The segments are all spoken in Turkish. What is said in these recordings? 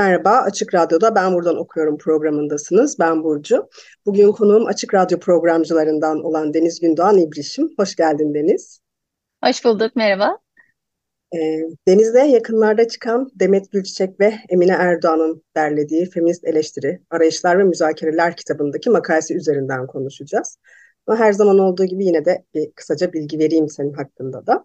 Merhaba, Açık Radyo'da Ben Buradan Okuyorum programındasınız. Ben Burcu. Bugün konuğum Açık Radyo programcılarından olan Deniz Gündoğan İbrişim. Hoş geldin Deniz. Hoş bulduk, merhaba. E, Deniz'de yakınlarda çıkan Demet Gülçiçek ve Emine Erdoğan'ın derlediği Feminist Eleştiri, Arayışlar ve Müzakereler kitabındaki makalesi üzerinden konuşacağız. Ama her zaman olduğu gibi yine de bir kısaca bilgi vereyim senin hakkında da.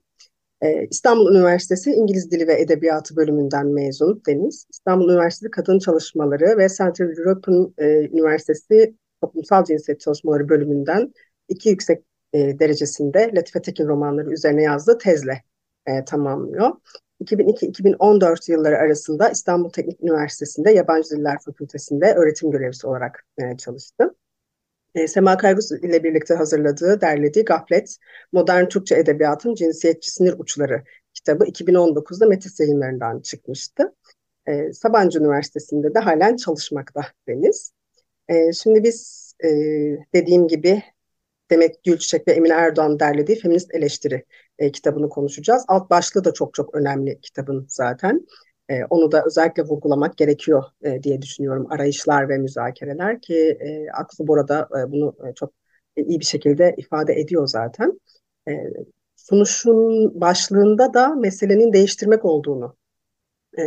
Ee, İstanbul Üniversitesi İngiliz Dili ve Edebiyatı bölümünden mezun Deniz. İstanbul Üniversitesi Kadın Çalışmaları ve Central European e, Üniversitesi Toplumsal Cinsiyet Çalışmaları bölümünden iki yüksek e, derecesinde Latife Tekin romanları üzerine yazdığı tezle e, tamamlıyor. 2002-2014 yılları arasında İstanbul Teknik Üniversitesi'nde Yabancı Diller Fakültesi'nde öğretim görevlisi olarak e, çalıştı. E, Sema Kaygus ile birlikte hazırladığı, derlediği Gaflet, Modern Türkçe Edebiyatın Cinsiyetçi Sinir Uçları kitabı 2019'da Metis yayınlarından çıkmıştı. E, Sabancı Üniversitesi'nde de halen çalışmakta Deniz. E, şimdi biz e, dediğim gibi Demet Gülçiçek ve Emine Erdoğan derlediği Feminist Eleştiri e, kitabını konuşacağız. Alt başlığı da çok çok önemli kitabın zaten. E, onu da özellikle vurgulamak gerekiyor e, diye düşünüyorum. Arayışlar ve müzakereler ki e, Aksu Bora'da e, bunu e, çok iyi bir şekilde ifade ediyor zaten. E, sunuşun başlığında da meselenin değiştirmek olduğunu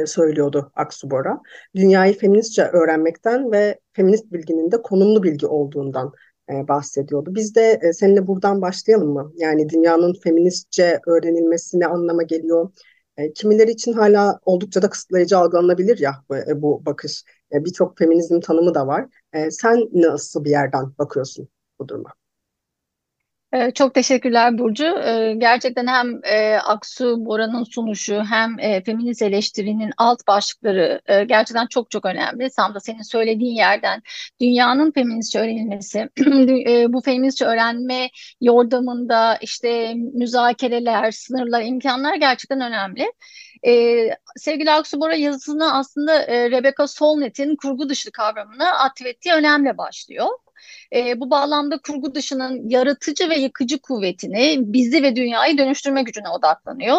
söylüyordu Aksu Bora. Dünyayı feministçe öğrenmekten ve feminist bilginin de konumlu bilgi olduğundan bahsediyordu. Biz de seninle buradan başlayalım mı? Yani dünyanın feministçe öğrenilmesi ne anlama geliyor? E, kimileri için hala oldukça da kısıtlayıcı algılanabilir ya bu, e, bu bakış. E, Birçok feminizm tanımı da var. E, sen nasıl bir yerden bakıyorsun bu duruma? Ee, çok teşekkürler Burcu. Ee, gerçekten hem e, Aksu Bora'nın sunuşu hem e, feminist eleştirinin alt başlıkları e, gerçekten çok çok önemli. Tam da senin söylediğin yerden dünyanın feministçe öğrenilmesi, bu feministçe öğrenme yordamında işte müzakereler, sınırlar, imkanlar gerçekten önemli. Ee, sevgili Aksu Bora yazısını aslında Rebecca Solnit'in kurgu dışı kavramını atfettiği önemli başlıyor. E, bu bağlamda kurgu dışının yaratıcı ve yıkıcı kuvvetini, bizi ve dünyayı dönüştürme gücüne odaklanıyor.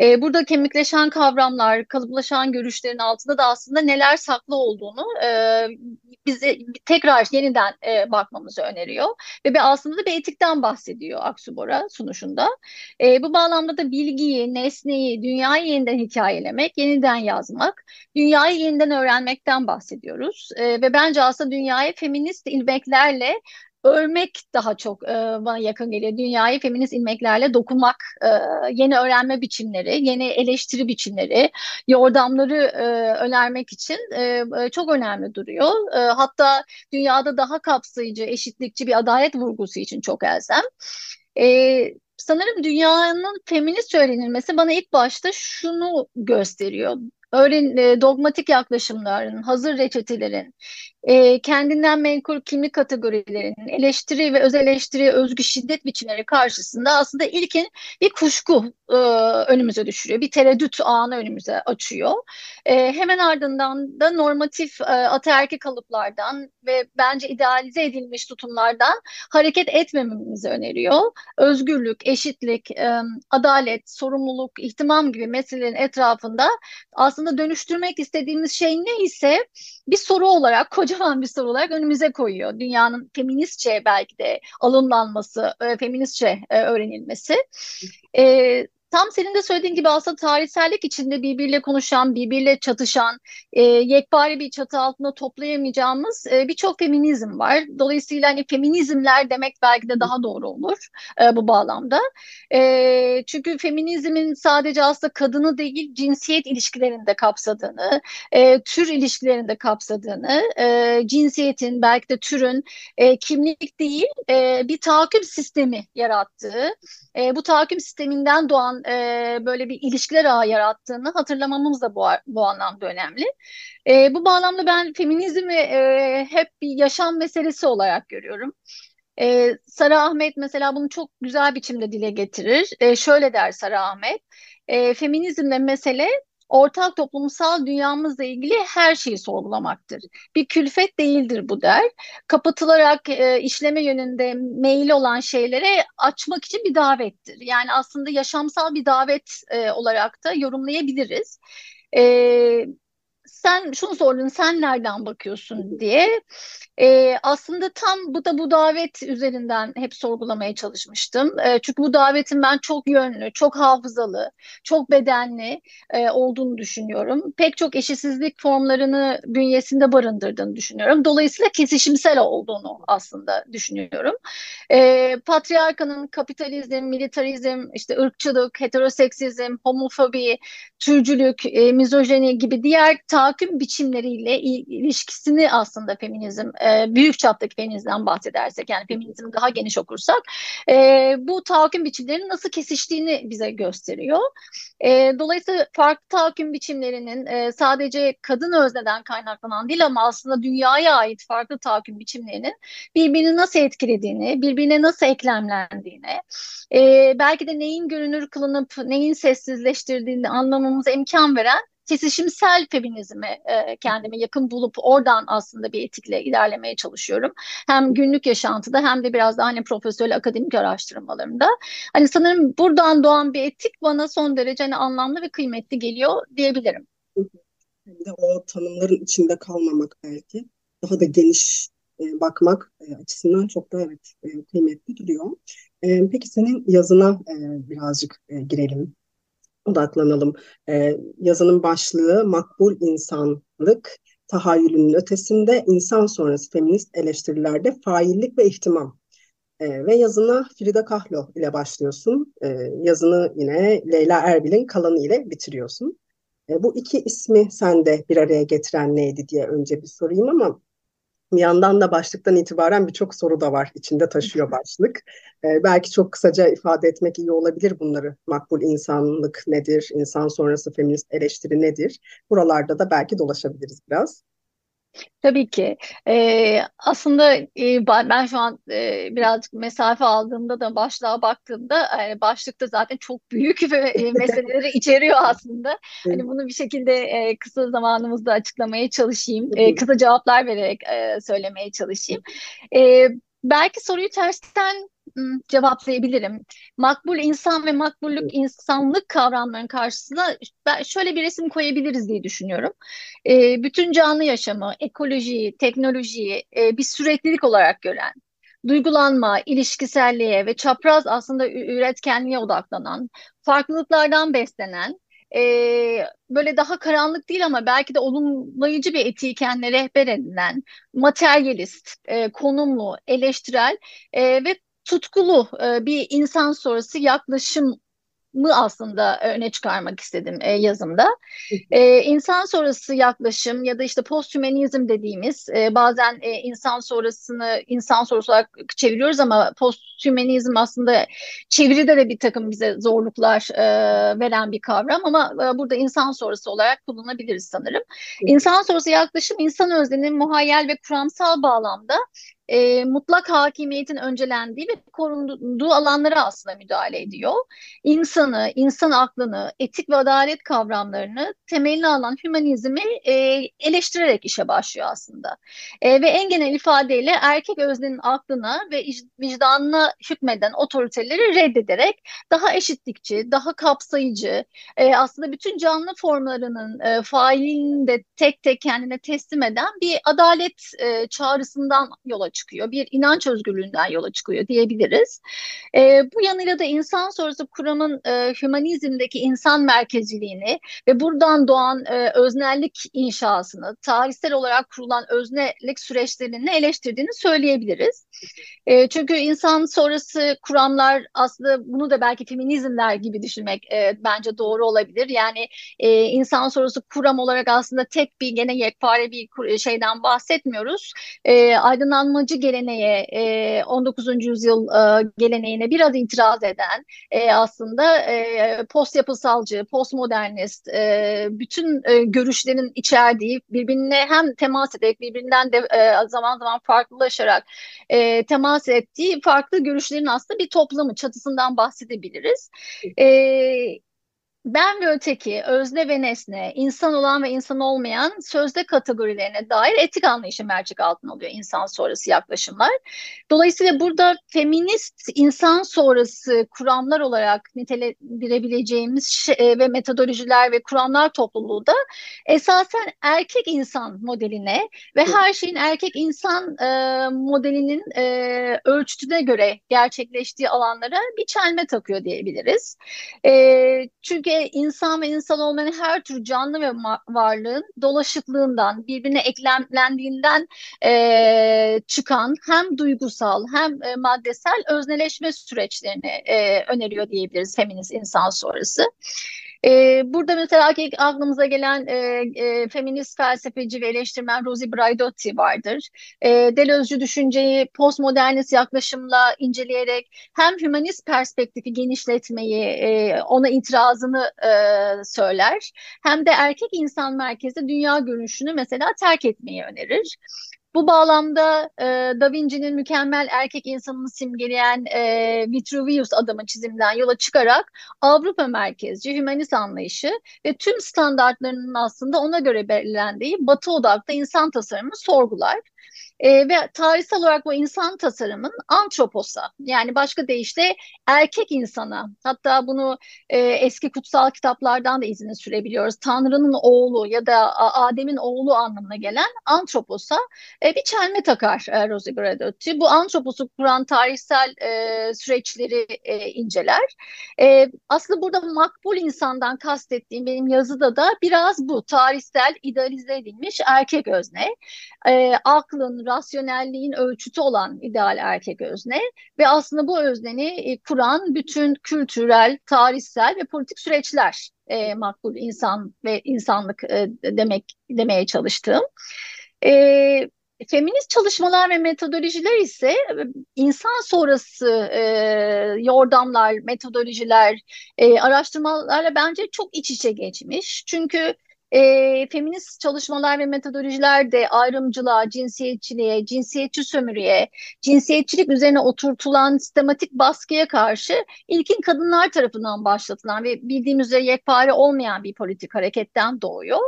E, burada kemikleşen kavramlar, kalıplaşan görüşlerin altında da aslında neler saklı olduğunu e, bize tekrar yeniden e, bakmamızı öneriyor. Ve bir, aslında bir etikten bahsediyor Aksubora sunuşunda. E, bu bağlamda da bilgiyi, nesneyi, dünyayı yeniden hikayelemek, yeniden yazmak, dünyayı yeniden öğrenmekten bahsediyoruz. E, ve bence aslında dünyayı feminist ilmeklerle örmek daha çok e, bana yakın geliyor. Dünyayı feminist ilmeklerle dokunmak, e, yeni öğrenme biçimleri, yeni eleştiri biçimleri, yordamları e, önermek için e, e, çok önemli duruyor. E, hatta dünyada daha kapsayıcı, eşitlikçi bir adalet vurgusu için çok elzem. E, sanırım dünyanın feminist öğrenilmesi bana ilk başta şunu gösteriyor öğren e, dogmatik yaklaşımların, hazır reçetelerin, e, kendinden menkul kimlik kategorilerinin, eleştiri ve öz eleştiri, özgü şiddet biçimleri karşısında aslında ilkin bir kuşku e, önümüze düşürüyor. Bir tereddüt anı önümüze açıyor. E, hemen ardından da normatif e, ataerki kalıplardan ve bence idealize edilmiş tutumlardan hareket etmememizi öneriyor. Özgürlük, eşitlik, e, adalet, sorumluluk, ihtimam gibi meselelerin etrafında aslında dönüştürmek istediğimiz şey ne ise bir soru olarak, kocaman bir soru olarak önümüze koyuyor. Dünyanın feministçe belki de alımlanması, e, feministçe e, öğrenilmesi. E, tam senin de söylediğin gibi aslında tarihsellik içinde birbiriyle konuşan, birbiriyle çatışan, e, yekpare bir çatı altında toplayamayacağımız e, birçok feminizm var. Dolayısıyla hani feminizmler demek belki de daha doğru olur e, bu bağlamda. E, çünkü feminizmin sadece aslında kadını değil cinsiyet ilişkilerinde kapsadığını, e, tür ilişkilerinde kapsadığını, e, cinsiyetin belki de türün e, kimlik değil e, bir tahakküm sistemi yarattığı, e, bu tahakküm sisteminden doğan e, böyle bir ilişkiler ağı yarattığını hatırlamamız da bu, bu anlamda önemli. E, bu bağlamda ben feminizmi e, hep bir yaşam meselesi olarak görüyorum. Ee, Sara Ahmet mesela bunu çok güzel biçimde dile getirir. Ee, şöyle der Sara Ahmet, e, feminizmle mesele ortak toplumsal dünyamızla ilgili her şeyi sorgulamaktır. Bir külfet değildir bu der. Kapatılarak e, işleme yönünde meyil olan şeylere açmak için bir davettir. Yani aslında yaşamsal bir davet e, olarak da yorumlayabiliriz. E, sen şunu sordun, sen nereden bakıyorsun diye. E, aslında tam bu da bu davet üzerinden hep sorgulamaya çalışmıştım. E, çünkü bu davetin ben çok yönlü, çok hafızalı, çok bedenli e, olduğunu düşünüyorum. Pek çok eşitsizlik formlarını bünyesinde barındırdığını düşünüyorum. Dolayısıyla kesişimsel olduğunu aslında düşünüyorum. E, patriarkanın kapitalizm, militarizm, işte ırkçılık, heteroseksizm, homofobi, türcülük, e, mizojeni gibi diğer tahakküm biçimleriyle ilişkisini aslında feminizm e, büyük çaptaki feminizmden bahsedersek yani feminizmi daha geniş okursak e, bu tahakküm biçimlerinin nasıl kesiştiğini bize gösteriyor. E, dolayısıyla farklı tahakküm biçimlerinin e, sadece kadın özneden kaynaklanan değil ama aslında dünyaya ait farklı tahakküm biçimlerinin birbirini nasıl etkilediğini, birbirine nasıl eklemlendiğini, e, belki de neyin görünür kılınıp neyin sessizleştirdiğini anlamamıza imkan veren kesişimsel feminizme e, kendime yakın bulup oradan aslında bir etikle ilerlemeye çalışıyorum. Hem günlük yaşantıda hem de biraz daha hani profesyonel akademik araştırmalarımda. Hani sanırım buradan doğan bir etik bana son derece hani anlamlı ve kıymetli geliyor diyebilirim. Hem de o tanımların içinde kalmamak belki. Daha da geniş e, bakmak e, açısından çok da evet e, kıymetli duruyor. E, peki senin yazına e, birazcık e, girelim odaklanalım. E, yazının başlığı makbul insanlık, tahayyülünün ötesinde insan sonrası feminist eleştirilerde faillik ve ihtimam. E, ve yazına Frida Kahlo ile başlıyorsun. E, yazını yine Leyla Erbil'in kalanı ile bitiriyorsun. E, bu iki ismi sende bir araya getiren neydi diye önce bir sorayım ama bir yandan da başlıktan itibaren birçok soru da var. içinde taşıyor başlık. Ee, belki çok kısaca ifade etmek iyi olabilir bunları. Makbul insanlık nedir? İnsan sonrası feminist eleştiri nedir? Buralarda da belki dolaşabiliriz biraz. Tabii ki. Ee, aslında e, ben şu an e, birazcık mesafe aldığımda da başlığa baktığımda yani başlıkta zaten çok büyük ve e, meseleleri içeriyor aslında. Hani bunu bir şekilde e, kısa zamanımızda açıklamaya çalışayım. E, kısa cevaplar vererek e, söylemeye çalışayım. E, belki soruyu tersten cevaplayabilirim. Makbul insan ve makbullük insanlık kavramlarının karşısına ben şöyle bir resim koyabiliriz diye düşünüyorum. E, bütün canlı yaşamı, ekolojiyi, teknolojiyi e, bir süreklilik olarak gören, duygulanma, ilişkiselliğe ve çapraz aslında üretkenliğe odaklanan, farklılıklardan beslenen, e, böyle daha karanlık değil ama belki de olumlayıcı bir etiği kendine rehber edinen, materyalist, e, konumlu, eleştirel e, ve tutkulu e, bir insan sonrası yaklaşım mı aslında öne çıkarmak istedim e, yazımda. E, insan sonrası yaklaşım ya da işte posthümanizm dediğimiz e, bazen e, insan sonrasını insan sonrası olarak çeviriyoruz ama posthümanizm aslında çeviride de bir takım bize zorluklar e, veren bir kavram ama e, burada insan sonrası olarak kullanabiliriz sanırım. İnsan sonrası yaklaşım insan özlerinin muhayyel ve kuramsal bağlamda e, mutlak hakimiyetin öncelendiği ve korunduğu alanlara aslında müdahale ediyor. İnsanı, insan aklını, etik ve adalet kavramlarını temeline alan hümanizmi e, eleştirerek işe başlıyor aslında. E, ve en genel ifadeyle erkek öznenin aklına ve vicdanına hükmeden otoriteleri reddederek daha eşitlikçi, daha kapsayıcı, e, aslında bütün canlı formlarının e, failini de tek tek kendine teslim eden bir adalet e, çağrısından yola çıkıyor çıkıyor. Bir inanç özgürlüğünden yola çıkıyor diyebiliriz. E, bu yanıyla da insan sonrası kuramın e, hümanizmdeki insan merkeziliğini ve buradan doğan e, öznellik inşasını, tarihsel olarak kurulan öznelik süreçlerini eleştirdiğini söyleyebiliriz. E, çünkü insan sonrası kuramlar aslında bunu da belki feminizmler gibi düşünmek e, bence doğru olabilir. Yani e, insan sonrası kuram olarak aslında tek bir gene yekpare bir şeyden bahsetmiyoruz. E, aydınlanmacı geleneğe, e, 19. yüzyıl e, geleneğine biraz itiraz eden e, aslında e, post yapısalcı, postmodernist, e, bütün e, görüşlerin içerdiği birbirine hem temas ederek birbirinden de e, zaman zaman farklılaşarak e, temas ettiği farklı görüşlerin aslında bir toplamı çatısından bahsedebiliriz. E, ben ve öteki, özne ve nesne, insan olan ve insan olmayan sözde kategorilerine dair etik anlayışı mercek altına alıyor insan sonrası yaklaşımlar. Dolayısıyla burada feminist insan sonrası kuramlar olarak nitelendirebileceğimiz şey, ve metodolojiler ve kuramlar topluluğu da esasen erkek insan modeline ve her şeyin erkek insan e, modelinin e, ölçütüne göre gerçekleştiği alanlara bir çelme takıyor diyebiliriz. E, çünkü çünkü insan ve insan olmanın her tür canlı ve varlığın dolaşıklığından, birbirine eklemlendiğinden e, çıkan hem duygusal hem e, maddesel özneleşme süreçlerini e, öneriyor diyebiliriz feminist insan sonrası. E, burada mesela aklımıza gelen e, e, feminist felsefeci ve eleştirmen Rosie Braidotti vardır. E, Deleuze'cü düşünceyi postmodernist yaklaşımla inceleyerek hem hümanist perspektifi genişletmeyi, e, ona itirazını e, söyler, hem de erkek insan merkezi dünya görüşünü mesela terk etmeyi önerir. Bu bağlamda e, Da Vinci'nin mükemmel erkek insanını simgeleyen e, Vitruvius adamın çiziminden yola çıkarak Avrupa merkezci, hümanist anlayışı ve tüm standartlarının aslında ona göre belirlendiği batı odaklı insan tasarımı sorgular. E, ve tarihsel olarak bu insan tasarımın antroposa yani başka deyişle erkek insana hatta bunu e, eski kutsal kitaplardan da izini sürebiliyoruz. Tanrı'nın oğlu ya da Adem'in oğlu anlamına gelen antroposa e, bir çelme takar e, Rosie Gradotti. Bu antroposu kuran tarihsel e, süreçleri e, inceler. E, aslında burada makbul insandan kastettiğim benim yazıda da biraz bu tarihsel idealize edilmiş erkek özne. E, aklın, rasyonelliğin ölçütü olan ideal erkek özne ve aslında bu özneni e, kuran bütün kültürel, tarihsel ve politik süreçler e, makbul insan ve insanlık e, demek demeye çalıştığım. E, feminist çalışmalar ve metodolojiler ise e, insan sonrası e, yordamlar, metodolojiler, e, araştırmalarla bence çok iç içe geçmiş. Çünkü e, feminist çalışmalar ve metodolojiler de ayrımcılığa, cinsiyetçiliğe, cinsiyetçi sömürüye, cinsiyetçilik üzerine oturtulan sistematik baskıya karşı ilkin kadınlar tarafından başlatılan ve bildiğimiz üzere yekpare olmayan bir politik hareketten doğuyor.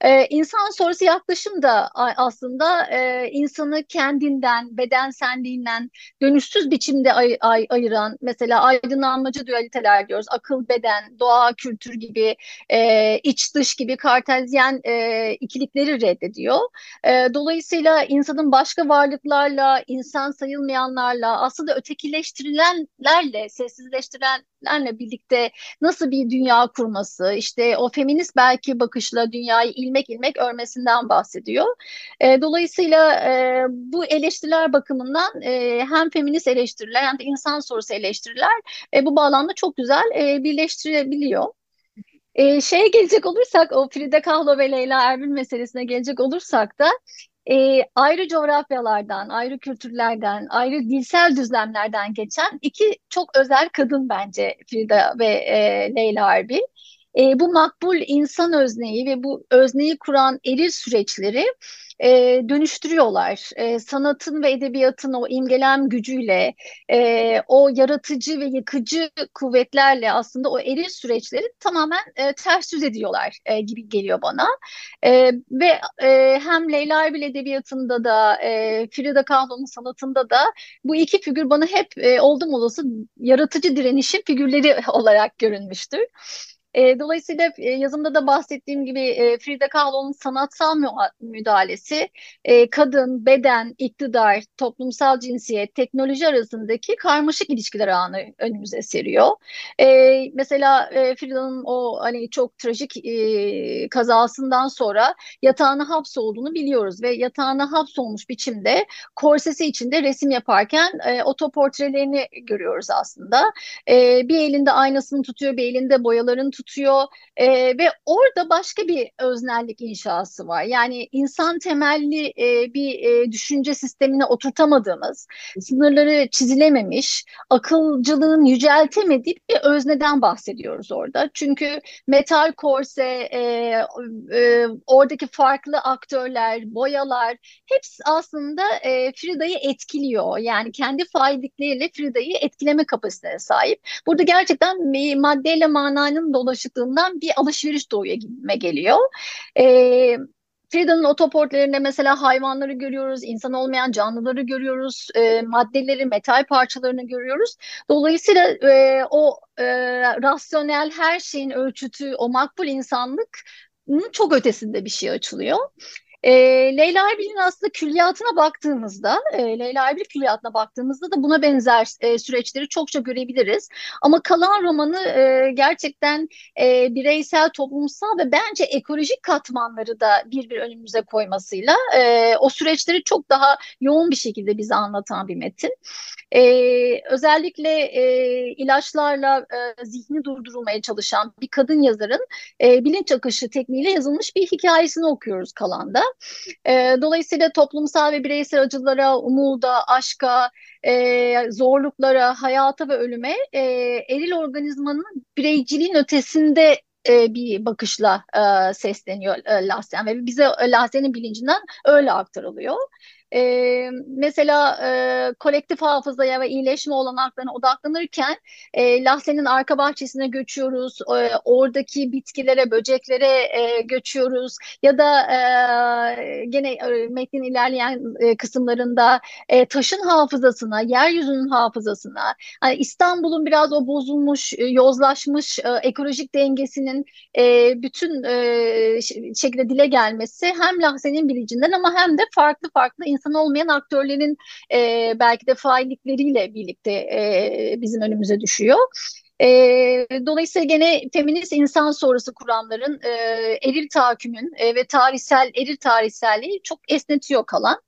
E, insan sonrası yaklaşım da aslında e, insanı kendinden, bedenselliğinden dönüşsüz biçimde ay, ay, ayıran, mesela aydınlanmacı dualiteler diyoruz, akıl, beden, doğa, kültür gibi, e, iç dış gibi kart kartezyen e, ikilikleri reddediyor. E, dolayısıyla insanın başka varlıklarla, insan sayılmayanlarla, aslında ötekileştirilenlerle, sessizleştirilenlerle birlikte nasıl bir dünya kurması, işte o feminist belki bakışla dünyayı ilmek ilmek örmesinden bahsediyor. E, dolayısıyla e, bu eleştiriler bakımından e, hem feminist eleştiriler hem de insan sorusu eleştiriler e, bu bağlamda çok güzel e, birleştirebiliyor. E, şeye gelecek olursak o Frida Kahlo ve Leyla Erbil meselesine gelecek olursak da e, ayrı coğrafyalardan, ayrı kültürlerden, ayrı dilsel düzlemlerden geçen iki çok özel kadın bence Frida ve e, Leyla Erbil. E, bu makbul insan özneyi ve bu özneyi kuran eril süreçleri e, dönüştürüyorlar. E, sanatın ve edebiyatın o imgelem gücüyle, e, o yaratıcı ve yıkıcı kuvvetlerle aslında o eril süreçleri tamamen e, ters yüz ediyorlar e, gibi geliyor bana. E, ve e, hem Leyla Erbil edebiyatında da e, Frida Kahlo'nun sanatında da bu iki figür bana hep e, oldum olası yaratıcı direnişin figürleri olarak görünmüştür. E, dolayısıyla e, yazımda da bahsettiğim gibi e, Frida Kahlo'nun sanatsal müdahalesi e, kadın, beden, iktidar, toplumsal cinsiyet, teknoloji arasındaki karmaşık ilişkiler anı önümüze seriyor. E, mesela e, Frida'nın o hani çok trajik e, kazasından sonra yatağına hapsolduğunu biliyoruz ve yatağına hapsolmuş biçimde korsesi içinde resim yaparken e, otoportrelerini görüyoruz aslında. E, bir elinde aynasını tutuyor, bir elinde boyalarını tutuyor e, ve orada başka bir öznellik inşası var. Yani insan temelli e, bir e, düşünce sistemine oturtamadığımız, sınırları çizilememiş, akılcılığın yüceltemediği bir özneden bahsediyoruz orada. Çünkü metal korse, e, e, oradaki farklı aktörler, boyalar hepsi aslında e, Frida'yı etkiliyor. Yani kendi faillikleriyle Frida'yı etkileme kapasitesine sahip. Burada gerçekten maddeyle mananın dolaşıklığından bir alışveriş doğuya gitme geliyor. E, Frida'nın otoportlarında mesela hayvanları görüyoruz, insan olmayan canlıları görüyoruz, e, maddeleri, metal parçalarını görüyoruz. Dolayısıyla e, o e, rasyonel her şeyin ölçütü, o makbul insanlık çok ötesinde bir şey açılıyor. E, Leyla Erbil'in aslında külliyatına baktığımızda, e, Leyla Erbil külliyatına baktığımızda da buna benzer e, süreçleri çokça görebiliriz. Ama kalan romanı e, gerçekten e, bireysel, toplumsal ve bence ekolojik katmanları da bir bir önümüze koymasıyla e, o süreçleri çok daha yoğun bir şekilde bize anlatan bir metin. E, özellikle e, ilaçlarla e, zihni durdurulmaya çalışan bir kadın yazarın e, bilinç akışı tekniğiyle yazılmış bir hikayesini okuyoruz kalanda. E, dolayısıyla toplumsal ve bireysel acılara, umuda, aşka, e, zorluklara, hayata ve ölüme e, eril organizmanın bireyciliğin ötesinde e, bir bakışla e, sesleniyor e, Lahsen ve bize e, Lahsen'in bilincinden öyle aktarılıyor. E, mesela e, kolektif hafızaya ve iyileşme olanaklarına odaklanırken e, Lahsen'in arka bahçesine göçüyoruz. E, oradaki bitkilere, böceklere e, göçüyoruz. Ya da e, gene e, metnin ilerleyen e, kısımlarında e, taşın hafızasına, yeryüzünün hafızasına, yani İstanbul'un biraz o bozulmuş, e, yozlaşmış e, ekolojik dengesinin e, bütün e, şekilde dile gelmesi hem Lahsen'in bilincinden ama hem de farklı farklı insan insan olmayan aktörlerin e, belki de faillikleriyle birlikte e, bizim önümüze düşüyor. E, dolayısıyla gene feminist insan sonrası kuramların e, eril tahakkümün e, ve tarihsel eril tarihselliği çok esnetiyor kalan.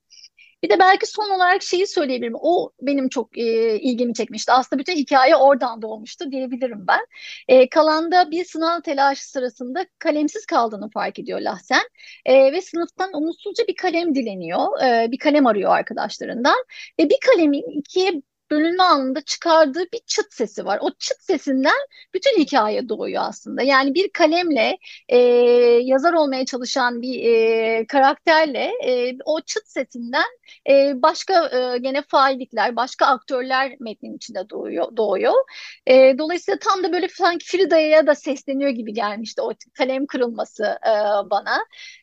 Bir de belki son olarak şeyi söyleyebilirim. O benim çok e, ilgimi çekmişti. Aslında bütün hikaye oradan doğmuştu diyebilirim ben. E, kalanda bir sınav telaşı sırasında kalemsiz kaldığını fark ediyor Lahsen. E, ve sınıftan umutsuzca bir kalem dileniyor. E, bir kalem arıyor arkadaşlarından. Ve bir kalemin ikiye bölünme anında çıkardığı bir çıt sesi var. O çıt sesinden bütün hikaye doğuyor aslında. Yani bir kalemle e, yazar olmaya çalışan bir e, karakterle e, o çıt sesinden e, başka e, gene faillikler, başka aktörler metnin içinde doğuyor. doğuyor. E, dolayısıyla tam da böyle sanki Frida'ya da sesleniyor gibi gelmişti o kalem kırılması e, bana.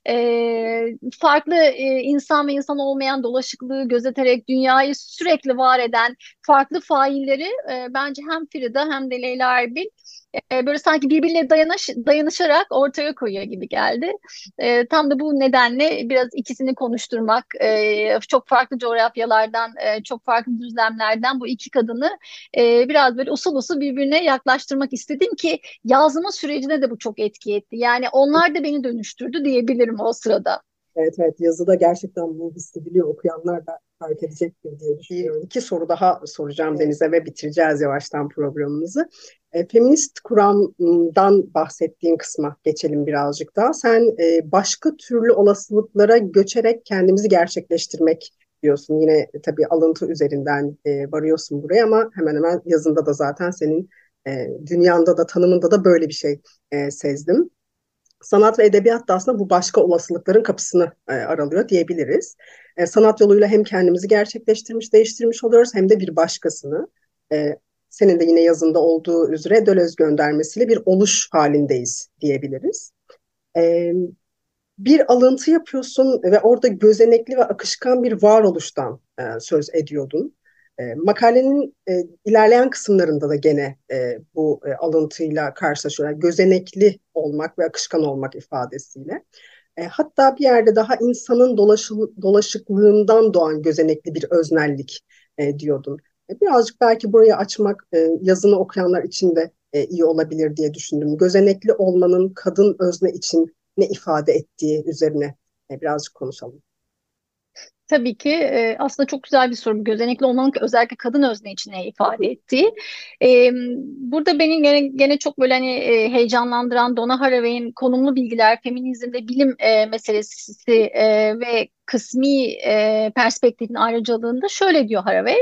E, farklı e, insan ve insan olmayan dolaşıklığı gözeterek dünyayı sürekli var eden farklı failleri e, bence hem Frida hem de Leyla Erbil e, böyle sanki birbirine dayanış, dayanışarak ortaya koyuyor gibi geldi. E, tam da bu nedenle biraz ikisini konuşturmak, e, çok farklı coğrafyalardan, e, çok farklı düzlemlerden bu iki kadını e, biraz böyle usul usul birbirine yaklaştırmak istedim ki yazma sürecine de bu çok etki etti. Yani onlar da beni dönüştürdü diyebilirim o sırada. Evet evet yazıda gerçekten bu hissediliyor. Okuyanlar da fark edecektir diye düşünüyorum. İki soru daha soracağım Deniz'e ve bitireceğiz yavaştan programımızı. E, feminist kuramdan bahsettiğin kısma geçelim birazcık daha. Sen e, başka türlü olasılıklara göçerek kendimizi gerçekleştirmek diyorsun. Yine tabii alıntı üzerinden e, varıyorsun buraya ama hemen hemen yazında da zaten senin e, dünyanda da tanımında da böyle bir şey e, sezdim sanat ve edebiyat da aslında bu başka olasılıkların kapısını e, aralıyor diyebiliriz. E, sanat yoluyla hem kendimizi gerçekleştirmiş, değiştirmiş oluyoruz hem de bir başkasını. E, senin de yine yazında olduğu üzere Dölöz göndermesiyle bir oluş halindeyiz diyebiliriz. E, bir alıntı yapıyorsun ve orada gözenekli ve akışkan bir varoluştan e, söz ediyordun. E, makalenin e, ilerleyen kısımlarında da gene e, bu e, alıntıyla karşılaşıyorlar. Gözenekli olmak ve akışkan olmak ifadesiyle. E, hatta bir yerde daha insanın dolaşı, dolaşıklığından doğan gözenekli bir öznellik e, diyordum. E, birazcık belki burayı açmak e, yazını okuyanlar için de e, iyi olabilir diye düşündüm. Gözenekli olmanın kadın özne için ne ifade ettiği üzerine e, birazcık konuşalım. Tabii ki e, aslında çok güzel bir soru. Gözenekli olmanın özellikle kadın özne için ne ifade ettiği. E, burada beni gene, gene çok böyle hani e, heyecanlandıran Donna Haraway'in konumlu bilgiler, feminizmde bilim e, meselesi e, ve kısmi e, perspektifin ayrıcalığında şöyle diyor Haraway.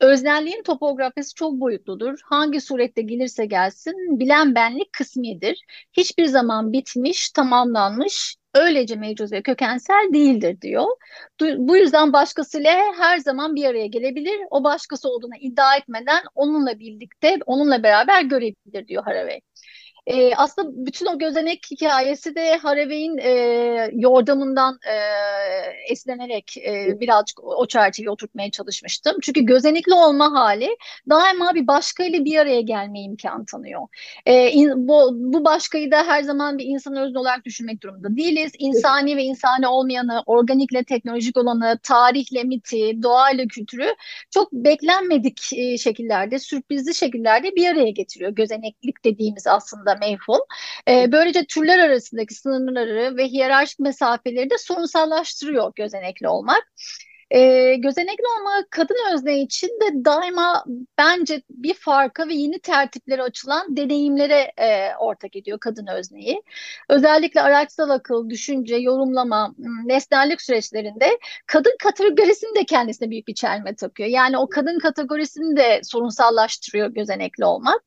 Öznelliğin topografisi çok boyutludur. Hangi surette gelirse gelsin bilen benlik kısmidir. Hiçbir zaman bitmiş, tamamlanmış, öylece mevcut ve kökensel değildir diyor. Bu yüzden başkasıyla her zaman bir araya gelebilir. O başkası olduğunu iddia etmeden onunla birlikte, onunla beraber görebilir diyor Haraway. E, aslında bütün o gözenek hikayesi de Haraway'in e, yordamından e, esinlenerek e, birazcık o çerçeveyi oturtmaya çalışmıştım. Çünkü gözenekli olma hali daima bir başkayla bir araya gelme imkanı tanıyor. E, in, bu, bu başkayı da her zaman bir insan özne olarak düşünmek durumunda değiliz. İnsani ve insani olmayanı, organikle teknolojik olanı, tarihle miti, doğayla kültürü çok beklenmedik e, şekillerde, sürprizli şekillerde bir araya getiriyor. Gözeneklik dediğimiz aslında mevhum. E, böylece türler arasındaki sınırları ve hiyerarşik mesafeleri de sorunsallaştırıyor gözenekli olmak. E, gözenekli olma kadın özne için de daima bence bir farka ve yeni tertiplere açılan deneyimlere e, ortak ediyor kadın özneyi. Özellikle araçsal akıl, düşünce, yorumlama, nesnellik süreçlerinde kadın kategorisini de kendisine büyük bir çelme takıyor. Yani o kadın kategorisini de sorunsallaştırıyor gözenekli olmak.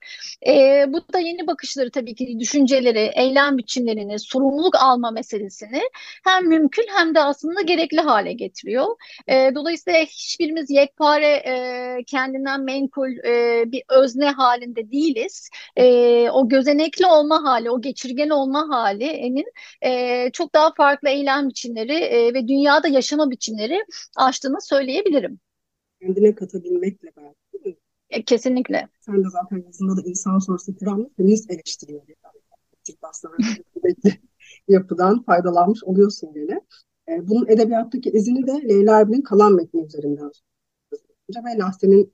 E, bu da yeni bakışları tabii ki düşünceleri, eylem biçimlerini, sorumluluk alma meselesini hem mümkün hem de aslında gerekli hale getiriyor. E, dolayısıyla hiçbirimiz yekpare e, kendinden menkul e, bir özne halinde değiliz. E, o gözenekli olma hali, o geçirgen olma halinin e, çok daha farklı eylem biçimleri e, ve dünyada yaşama biçimleri açtığını söyleyebilirim. Kendine katabilmekle belki değil mi? E, kesinlikle. Sen de zaten yazında da insan sorusu kuramlı feminist eleştiriyor. yapıdan faydalanmış oluyorsun gene. E, bunun edebiyattaki izini de Leyla Erbil'in kalan metni üzerinden ve Lahsen'in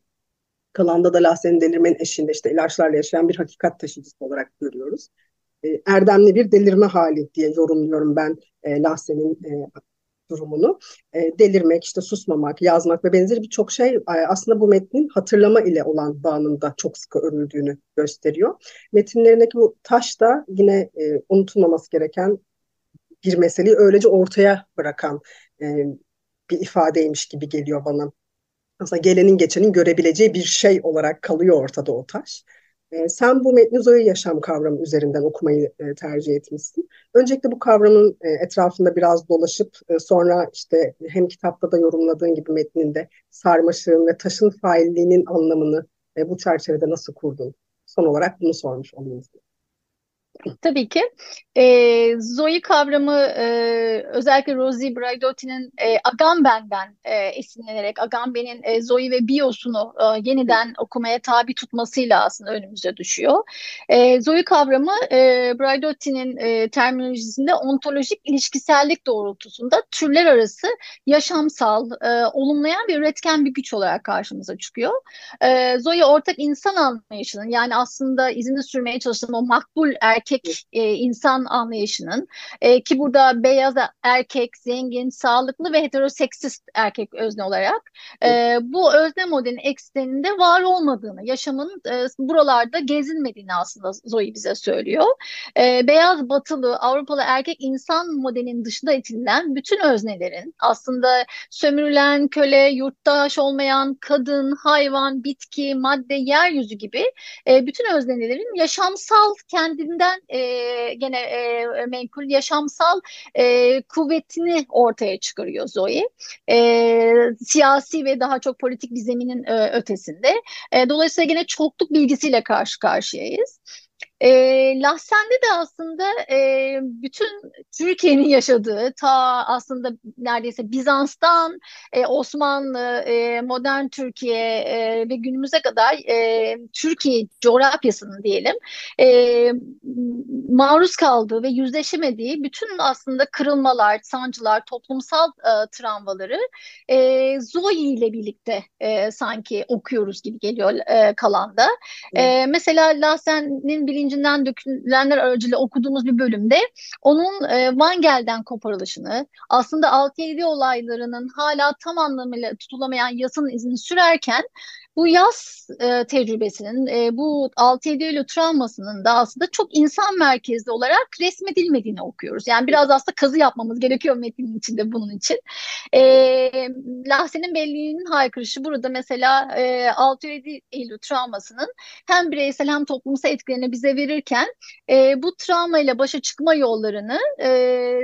kalanda da Lahsen'in delirmenin eşinde işte ilaçlarla yaşayan bir hakikat taşıyıcısı olarak görüyoruz. E, erdemli bir delirme hali diye yorumluyorum ben e, Lahsen'in e, durumunu. E, delirmek, işte susmamak, yazmak ve benzeri birçok şey e, aslında bu metnin hatırlama ile olan bağının çok sıkı örüldüğünü gösteriyor. Metinlerindeki bu taş da yine e, unutulmaması gereken bir meseleyi öylece ortaya bırakan e, bir ifadeymiş gibi geliyor bana. Aslında gelenin geçenin görebileceği bir şey olarak kalıyor ortada o taş. E, sen bu metni zoe yaşam kavramı üzerinden okumayı e, tercih etmişsin. Öncelikle bu kavramın e, etrafında biraz dolaşıp e, sonra işte hem kitapta da yorumladığın gibi metninde sarmaşığın ve taşın failliğinin anlamını e, bu çerçevede nasıl kurdun? Son olarak bunu sormuş olayım size. Tabii ki. E, Zoe kavramı e, özellikle Rosie Braidotti'nin e, Agamben'den e, esinlenerek Agamben'in e, Zoe ve Bios'unu e, yeniden okumaya tabi tutmasıyla aslında önümüze düşüyor. E, Zoe kavramı e, Braidotti'nin e, terminolojisinde ontolojik ilişkisellik doğrultusunda türler arası yaşamsal, e, olumlayan bir üretken bir güç olarak karşımıza çıkıyor. E, Zoe ortak insan anlayışının yani aslında izinde sürmeye çalıştığım o makbul erkek erkek e, insan anlayışının e, ki burada beyaz erkek, zengin, sağlıklı ve heteroseksist erkek özne olarak e, bu özne modelinin ekseninde var olmadığını, yaşamın e, buralarda gezinmediğini aslında Zoe bize söylüyor. E, beyaz, batılı, Avrupalı erkek insan modelinin dışında itilen bütün öznelerin aslında sömürülen, köle, yurttaş olmayan, kadın, hayvan, bitki, madde, yeryüzü gibi e, bütün öznelerin yaşamsal kendinden e, gene e, menkul yaşamsal e, kuvvetini ortaya çıkarıyor Zoe. E, siyasi ve daha çok politik bir zeminin e, ötesinde. E, dolayısıyla gene çokluk bilgisiyle karşı karşıyayız. E, Lahsen'de de aslında e, bütün Türkiye'nin yaşadığı ta aslında neredeyse Bizans'tan e, Osmanlı, e, modern Türkiye e, ve günümüze kadar e, Türkiye coğrafyasının diyelim e, maruz kaldığı ve yüzleşemediği bütün aslında kırılmalar, sancılar, toplumsal e, travmaları e, Zoe ile birlikte e, sanki okuyoruz gibi geliyor e, kalanda. E, mesela Lasen'in bilincinden dökülenler aracılığıyla okuduğumuz bir bölümde onun e, Van Gel'den koparılışını, aslında 6-7 olaylarının hala tam anlamıyla tutulamayan yasın izini sürerken bu yaz e, tecrübesinin, e, bu 6-7 Eylül travmasının da aslında çok insan merkezli olarak resmedilmediğini okuyoruz. Yani biraz aslında kazı yapmamız gerekiyor metnin içinde bunun için. E, Lahsen'in belliğinin haykırışı burada mesela e, 6-7 Eylül travmasının hem bireysel hem toplumsal etkilerini bize verirken e, bu travmayla başa çıkma yollarını e,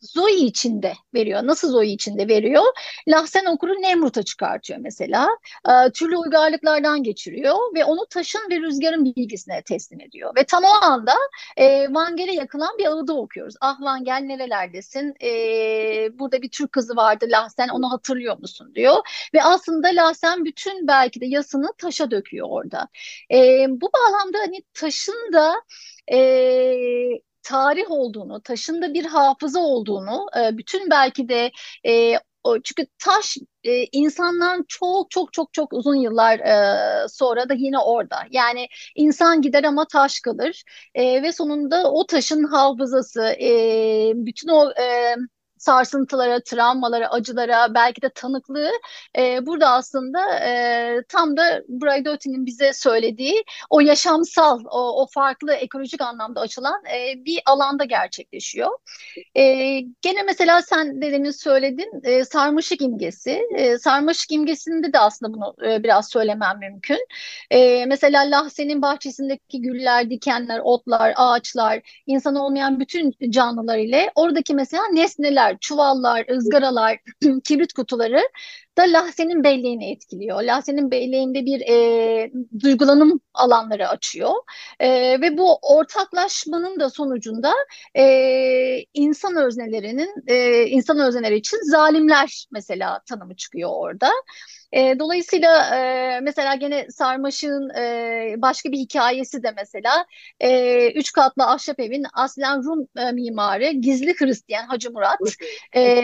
Zoe içinde veriyor. Nasıl Zoe içinde veriyor? Lahsen okuru Nemrut'a çıkartıyor mesela. E, türlü uygarlıklardan geçiriyor ve onu taşın ve rüzgarın bilgisine teslim ediyor. Ve tam o anda e, Vangel'e yakılan bir ağıda okuyoruz. Ah Vangel nerelerdesin? E, burada bir Türk kızı vardı Lahsen onu hatırlıyor musun diyor. Ve aslında Lahsen bütün belki de yasını taşa döküyor orada. E, bu bağlamda hani taşın da e, tarih olduğunu, taşın da bir hafıza olduğunu, e, bütün belki de e, çünkü taş e, insandan çok çok çok çok uzun yıllar sonra da yine orada. Yani insan gider ama taş kalır ve sonunda o taşın hafızası, bütün o sarsıntılara, travmalara, acılara, belki de tanıklığı e, burada aslında e, tam da Braidoti'nin bize söylediği o yaşamsal, o, o farklı ekolojik anlamda açılan e, bir alanda gerçekleşiyor. E, gene mesela sen de demin söyledin e, sarmaşık imgesi. E, sarmaşık imgesinde de aslında bunu e, biraz söylemem mümkün. E, mesela Lahsen'in bahçesindeki güller, dikenler, otlar, ağaçlar, insan olmayan bütün canlılar ile oradaki mesela nesneler, çuvallar, ızgaralar, kibrit kutuları da Lahsen'in belleğini etkiliyor. Lahsen'in belleğinde bir e, duygulanım alanları açıyor. E, ve bu ortaklaşmanın da sonucunda e, insan öznelerinin, e, insan özneleri için zalimler mesela tanımı çıkıyor orada. E, dolayısıyla e, mesela gene Sarmaşık'ın e, başka bir hikayesi de mesela e, üç katlı ahşap evin aslen Rum e, mimarı gizli Hristiyan Hacı Murat. E,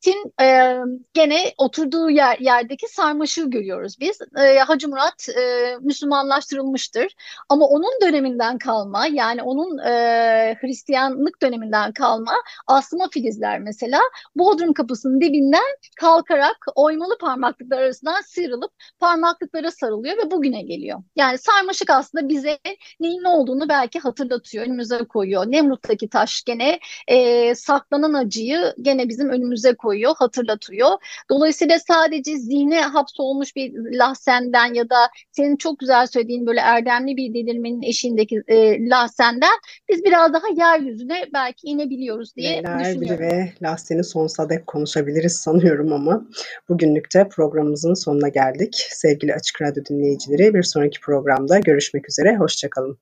tin e, gene oturduğu yer, yerdeki sarmaşığı görüyoruz biz. E, Hacı Murat e, Müslümanlaştırılmıştır. Ama onun döneminden kalma yani onun e, Hristiyanlık döneminden kalma asma filizler mesela Bodrum kapısının dibinden kalkarak oymalı parmak parmaklıklar arasından sıyrılıp parmaklıklara sarılıyor ve bugüne geliyor. Yani sarmaşık aslında bize neyin ne olduğunu belki hatırlatıyor, önümüze koyuyor. Nemrut'taki taş gene e, saklanan acıyı gene bizim önümüze koyuyor, hatırlatıyor. Dolayısıyla sadece zihne hapsolmuş bir lahsenden ya da senin çok güzel söylediğin böyle erdemli bir delirmenin eşiğindeki e, lahsenden biz biraz daha yeryüzüne belki inebiliyoruz diye Leyla düşünüyorum. Erbil ve Lahsen'i sonsuza dek konuşabiliriz sanıyorum ama bugünlük de programımızın sonuna geldik. Sevgili Açık Radyo dinleyicileri bir sonraki programda görüşmek üzere. Hoşçakalın.